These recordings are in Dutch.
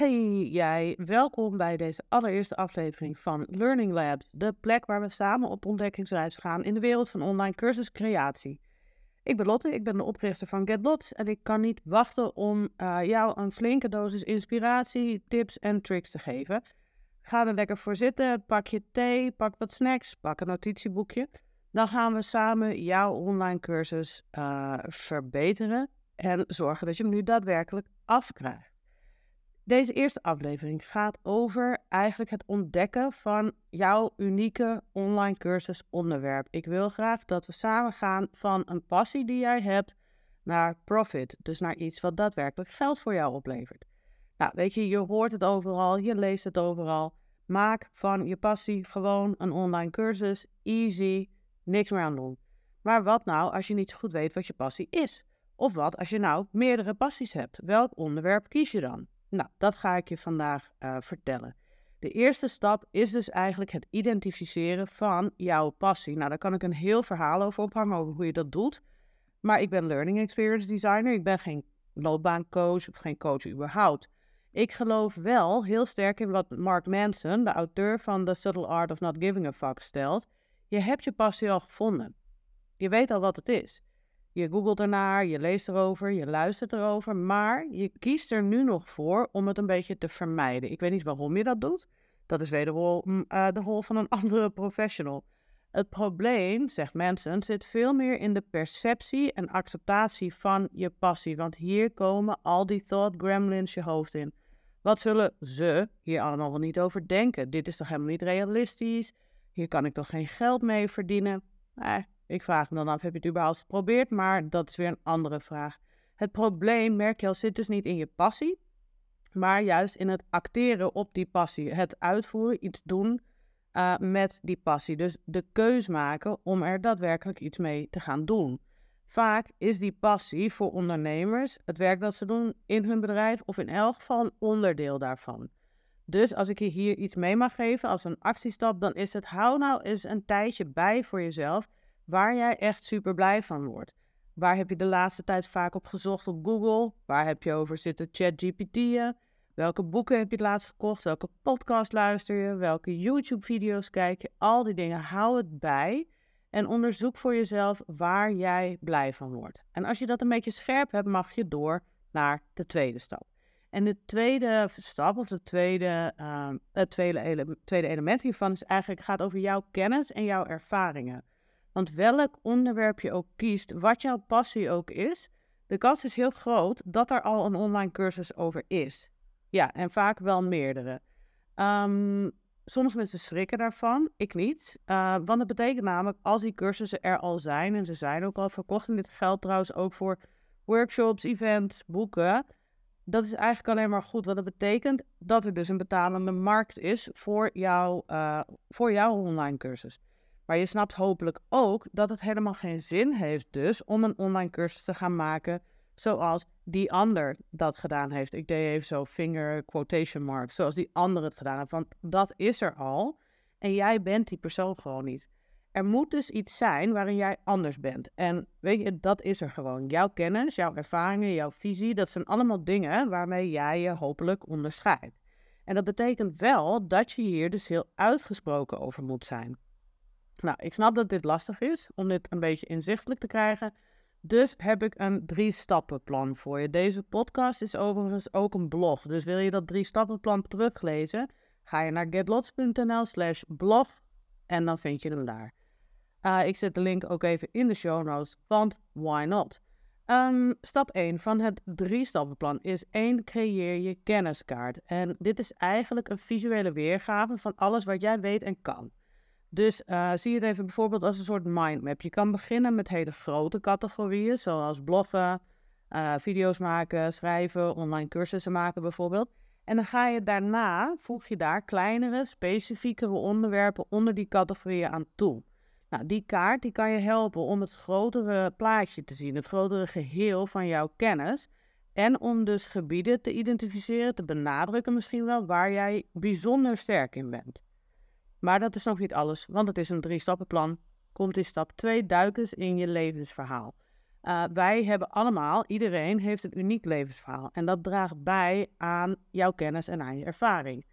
Hey jij, welkom bij deze allereerste aflevering van Learning Labs, de plek waar we samen op ontdekkingsreis gaan in de wereld van online cursuscreatie. Ik ben Lotte, ik ben de oprichter van GetLots en ik kan niet wachten om uh, jou een flinke dosis inspiratie, tips en tricks te geven. Ga er lekker voor zitten, pak je thee, pak wat snacks, pak een notitieboekje. Dan gaan we samen jouw online cursus uh, verbeteren en zorgen dat je hem nu daadwerkelijk afkrijgt. Deze eerste aflevering gaat over eigenlijk het ontdekken van jouw unieke online cursus onderwerp. Ik wil graag dat we samen gaan van een passie die jij hebt naar profit. Dus naar iets wat daadwerkelijk geld voor jou oplevert. Nou, weet je, je hoort het overal, je leest het overal. Maak van je passie gewoon een online cursus. Easy, niks meer aan doen. Maar wat nou als je niet zo goed weet wat je passie is? Of wat als je nou meerdere passies hebt? Welk onderwerp kies je dan? Nou, dat ga ik je vandaag uh, vertellen. De eerste stap is dus eigenlijk het identificeren van jouw passie. Nou, daar kan ik een heel verhaal over ophangen, over hoe je dat doet. Maar ik ben Learning Experience Designer. Ik ben geen loopbaancoach of geen coach überhaupt. Ik geloof wel heel sterk in wat Mark Manson, de auteur van The Subtle Art of Not Giving a Fuck, stelt. Je hebt je passie al gevonden. Je weet al wat het is. Je googelt ernaar, je leest erover, je luistert erover, maar je kiest er nu nog voor om het een beetje te vermijden. Ik weet niet waarom je dat doet. Dat is wederom uh, de rol van een andere professional. Het probleem, zegt mensen, zit veel meer in de perceptie en acceptatie van je passie. Want hier komen al die thought gremlins je hoofd in. Wat zullen ze hier allemaal wel niet over denken? Dit is toch helemaal niet realistisch? Hier kan ik toch geen geld mee verdienen? Eh, ik vraag me dan af, heb je het überhaupt geprobeerd? Maar dat is weer een andere vraag. Het probleem, merk je al, zit dus niet in je passie, maar juist in het acteren op die passie. Het uitvoeren, iets doen uh, met die passie. Dus de keus maken om er daadwerkelijk iets mee te gaan doen. Vaak is die passie voor ondernemers het werk dat ze doen in hun bedrijf of in elk geval een onderdeel daarvan. Dus als ik je hier iets mee mag geven als een actiestap, dan is het hou nou eens een tijdje bij voor jezelf waar jij echt super blij van wordt. Waar heb je de laatste tijd vaak op gezocht op Google? Waar heb je over zitten ChatGPT'en? Welke boeken heb je het laatst gekocht? Welke podcast luister je? Welke YouTube-video's kijk je? Al die dingen, hou het bij en onderzoek voor jezelf waar jij blij van wordt. En als je dat een beetje scherp hebt, mag je door naar de tweede stap. En de tweede stap, of de tweede, uh, het tweede, tweede element hiervan, is eigenlijk gaat over jouw kennis en jouw ervaringen. Want welk onderwerp je ook kiest, wat jouw passie ook is, de kans is heel groot dat er al een online cursus over is. Ja, en vaak wel meerdere. Um, sommige mensen schrikken daarvan, ik niet. Uh, want het betekent namelijk, als die cursussen er al zijn, en ze zijn ook al verkocht, en dit geldt trouwens ook voor workshops, events, boeken, dat is eigenlijk alleen maar goed. Wat dat betekent dat er dus een betalende markt is voor, jou, uh, voor jouw online cursus. Maar je snapt hopelijk ook dat het helemaal geen zin heeft dus om een online cursus te gaan maken zoals die ander dat gedaan heeft. Ik deed even zo finger quotation marks, zoals die ander het gedaan heeft. Want dat is er al en jij bent die persoon gewoon niet. Er moet dus iets zijn waarin jij anders bent. En weet je, dat is er gewoon. Jouw kennis, jouw ervaringen, jouw visie, dat zijn allemaal dingen waarmee jij je hopelijk onderscheidt. En dat betekent wel dat je hier dus heel uitgesproken over moet zijn. Nou, ik snap dat dit lastig is om dit een beetje inzichtelijk te krijgen. Dus heb ik een drie-stappenplan voor je. Deze podcast is overigens ook een blog. Dus wil je dat drie-stappenplan teruglezen? Ga je naar getlots.nl slash blog en dan vind je hem daar. Uh, ik zet de link ook even in de show notes, want why not? Um, stap 1 van het drie-stappenplan is 1. Creëer je kenniskaart. En dit is eigenlijk een visuele weergave van alles wat jij weet en kan. Dus uh, zie het even bijvoorbeeld als een soort mindmap. Je kan beginnen met hele grote categorieën, zoals bloggen, uh, video's maken, schrijven, online cursussen maken bijvoorbeeld. En dan ga je daarna, voeg je daar kleinere, specifiekere onderwerpen onder die categorieën aan toe. Nou, die kaart die kan je helpen om het grotere plaatje te zien, het grotere geheel van jouw kennis. En om dus gebieden te identificeren, te benadrukken misschien wel, waar jij bijzonder sterk in bent. Maar dat is nog niet alles, want het is een drie-stappenplan. Komt in stap 2 duik eens in je levensverhaal. Uh, wij hebben allemaal, iedereen heeft een uniek levensverhaal. En dat draagt bij aan jouw kennis en aan je ervaring.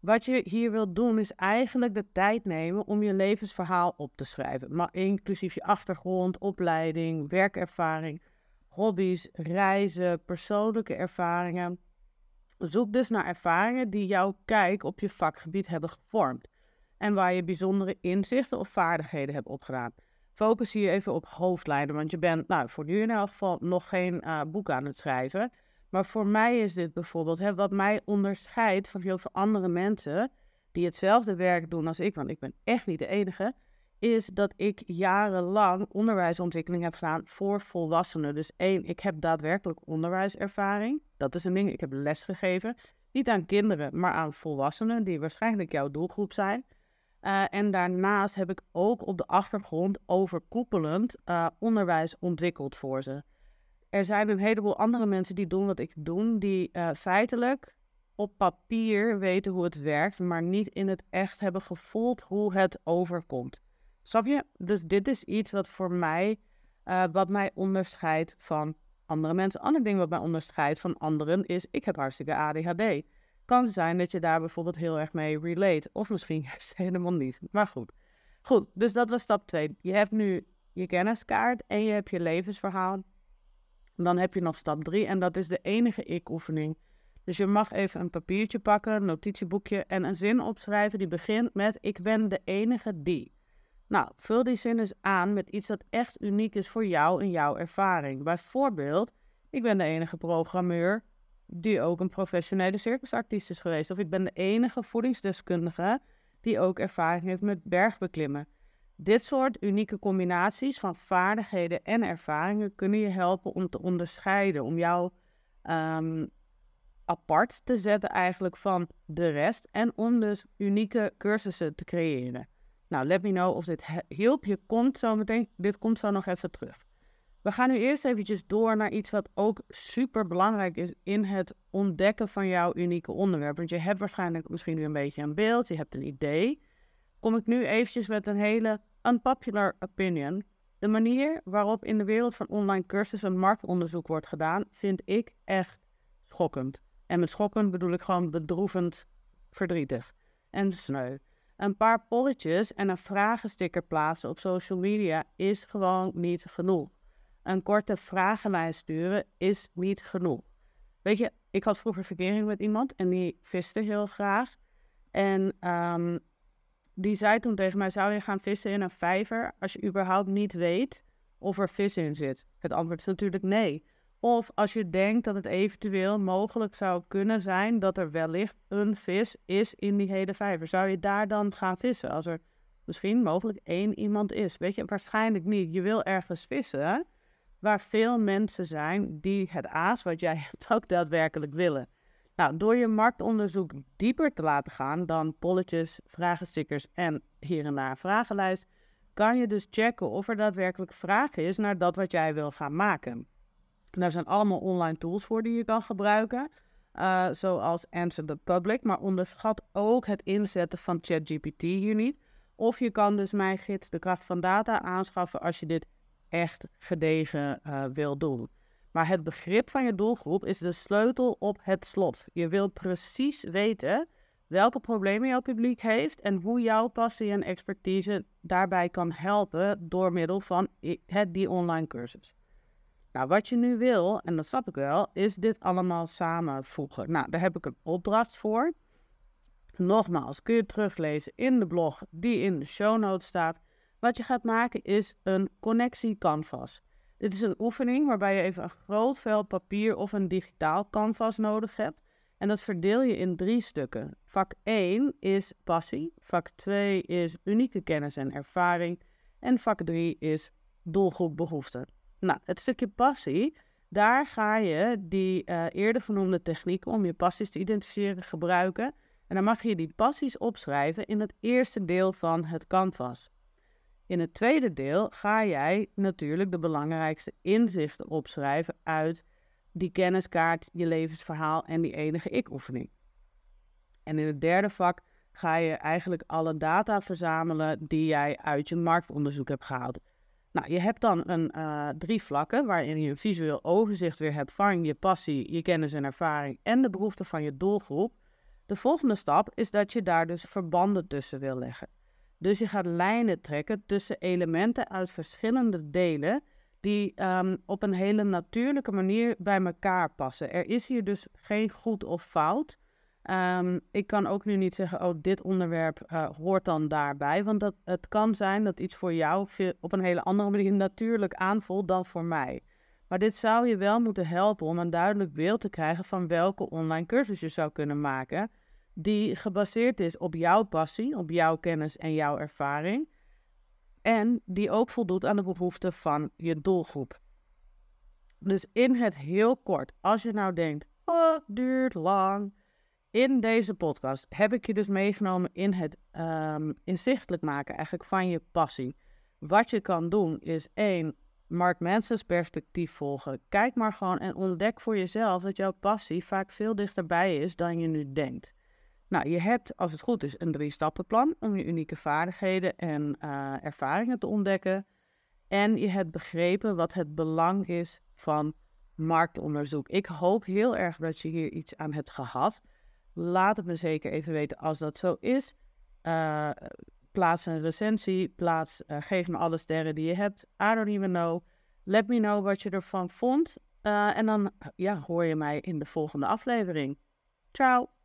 Wat je hier wilt doen is eigenlijk de tijd nemen om je levensverhaal op te schrijven. Maar inclusief je achtergrond, opleiding, werkervaring, hobby's, reizen, persoonlijke ervaringen. Zoek dus naar ervaringen die jouw kijk op je vakgebied hebben gevormd. En waar je bijzondere inzichten of vaardigheden hebt opgedaan. Focus hier even op hoofdlijnen, want je bent nou, voor nu in elk geval nog geen uh, boek aan het schrijven. Maar voor mij is dit bijvoorbeeld hè, wat mij onderscheidt van heel veel andere mensen die hetzelfde werk doen als ik, want ik ben echt niet de enige, is dat ik jarenlang onderwijsontwikkeling heb gedaan voor volwassenen. Dus één, ik heb daadwerkelijk onderwijservaring. Dat is een ding. Ik heb les gegeven. Niet aan kinderen, maar aan volwassenen, die waarschijnlijk jouw doelgroep zijn. Uh, en daarnaast heb ik ook op de achtergrond overkoepelend uh, onderwijs ontwikkeld voor ze er zijn een heleboel andere mensen die doen wat ik doe, die uh, feitelijk op papier weten hoe het werkt, maar niet in het echt hebben gevoeld hoe het overkomt. Snap je? Dus dit is iets wat voor mij, wat mij onderscheidt van andere mensen. Ander ding wat mij onderscheidt van anderen is, ik heb hartstikke ADHD. Kan zijn dat je daar bijvoorbeeld heel erg mee relate, of misschien juist helemaal niet. Maar goed. Goed, dus dat was stap 2. Je hebt nu je kenniskaart en je hebt je levensverhaal. Dan heb je nog stap 3 en dat is de enige ik-oefening. Dus je mag even een papiertje pakken, een notitieboekje en een zin opschrijven die begint met ik ben de enige die. Nou, vul die zin eens aan met iets dat echt uniek is voor jou en jouw ervaring. Bijvoorbeeld, ik ben de enige programmeur die ook een professionele circusartiest is geweest. Of ik ben de enige voedingsdeskundige die ook ervaring heeft met bergbeklimmen. Dit soort unieke combinaties van vaardigheden en ervaringen kunnen je helpen om te onderscheiden, om jou ehm, apart te zetten eigenlijk van de rest en om dus unieke cursussen te creëren. Nou, let me know of dit hielp. Je komt zo meteen, dit komt zo nog even terug. We gaan nu eerst eventjes door naar iets wat ook super belangrijk is in het ontdekken van jouw unieke onderwerp. Want je hebt waarschijnlijk misschien nu een beetje een beeld, je hebt een idee. Kom ik nu eventjes met een hele unpopular opinion. De manier waarop in de wereld van online cursussen en marktonderzoek wordt gedaan, vind ik echt schokkend. En met schokkend bedoel ik gewoon bedroevend verdrietig en sneu. Een paar polletjes en een vragensticker plaatsen op social media is gewoon niet genoeg. Een korte vragenlijst sturen is niet genoeg. Weet je, ik had vroeger verkering met iemand en die viste heel graag. En um, die zei toen tegen mij: Zou je gaan vissen in een vijver als je überhaupt niet weet of er vis in zit? Het antwoord is natuurlijk nee. Of als je denkt dat het eventueel mogelijk zou kunnen zijn dat er wellicht een vis is in die hele vijver. Zou je daar dan gaan vissen als er misschien mogelijk één iemand is? Weet je, waarschijnlijk niet. Je wil ergens vissen waar veel mensen zijn die het aas wat jij ook daadwerkelijk willen. Nou, door je marktonderzoek dieper te laten gaan dan polletjes, vragenstickers en hier en daar vragenlijst, kan je dus checken of er daadwerkelijk vraag is naar dat wat jij wil gaan maken. Daar zijn allemaal online tools voor die je kan gebruiken, uh, zoals Answer the Public, maar onderschat ook het inzetten van ChatGPT hier niet. Of je kan dus mijn gids De Kracht van Data aanschaffen als je dit echt gedegen uh, wil doen. Maar het begrip van je doelgroep is de sleutel op het slot. Je wilt precies weten welke problemen jouw publiek heeft en hoe jouw passie en expertise daarbij kan helpen door middel van het, die online cursus. Nou, wat je nu wil, en dat snap ik wel, is dit allemaal samenvoegen. Nou, daar heb ik een opdracht voor. Nogmaals, kun je teruglezen in de blog die in de show notes staat. Wat je gaat maken is een connectie canvas. Dit is een oefening waarbij je even een groot vel papier of een digitaal canvas nodig hebt. En dat verdeel je in drie stukken. Vak 1 is passie, vak 2 is unieke kennis en ervaring en vak 3 is doelgroep behoeften. Nou, het stukje passie, daar ga je die uh, eerder genoemde technieken om je passies te identificeren gebruiken. En dan mag je die passies opschrijven in het eerste deel van het canvas. In het tweede deel ga jij natuurlijk de belangrijkste inzichten opschrijven uit die kenniskaart, je levensverhaal en die enige ik-oefening. En in het derde vak ga je eigenlijk alle data verzamelen die jij uit je marktonderzoek hebt gehaald. Nou, je hebt dan een, uh, drie vlakken waarin je een visueel overzicht weer hebt van je passie, je kennis en ervaring en de behoeften van je doelgroep. De volgende stap is dat je daar dus verbanden tussen wil leggen. Dus je gaat lijnen trekken tussen elementen uit verschillende delen die ehm, op een hele natuurlijke manier bij elkaar passen. Er is hier dus geen goed of fout. Ehm, ik kan ook nu niet zeggen, oh, dit onderwerp uh, hoort dan daarbij. Want dat, het kan zijn dat iets voor jou op een hele andere manier natuurlijk aanvoelt dan voor mij. Maar dit zou je wel moeten helpen om een duidelijk beeld te krijgen van welke online cursus je zou kunnen maken. Die gebaseerd is op jouw passie, op jouw kennis en jouw ervaring. En die ook voldoet aan de behoeften van je doelgroep. Dus in het heel kort, als je nou denkt, oh, duurt lang in deze podcast heb ik je dus meegenomen in het um, inzichtelijk maken eigenlijk van je passie. Wat je kan doen is één, Mark Manson's perspectief volgen. Kijk maar gewoon en ontdek voor jezelf dat jouw passie vaak veel dichterbij is dan je nu denkt. Nou, je hebt, als het goed is, een drie-stappenplan om je unieke vaardigheden en uh, ervaringen te ontdekken. En je hebt begrepen wat het belang is van marktonderzoek. Ik hoop heel erg dat je hier iets aan hebt gehad. Laat het me zeker even weten als dat zo is. Uh, plaats een recensie, plaats, uh, geef me alle sterren die je hebt. I don't know. Let me know wat je ervan vond. En dan ja, hoor je mij in de volgende aflevering. Ciao!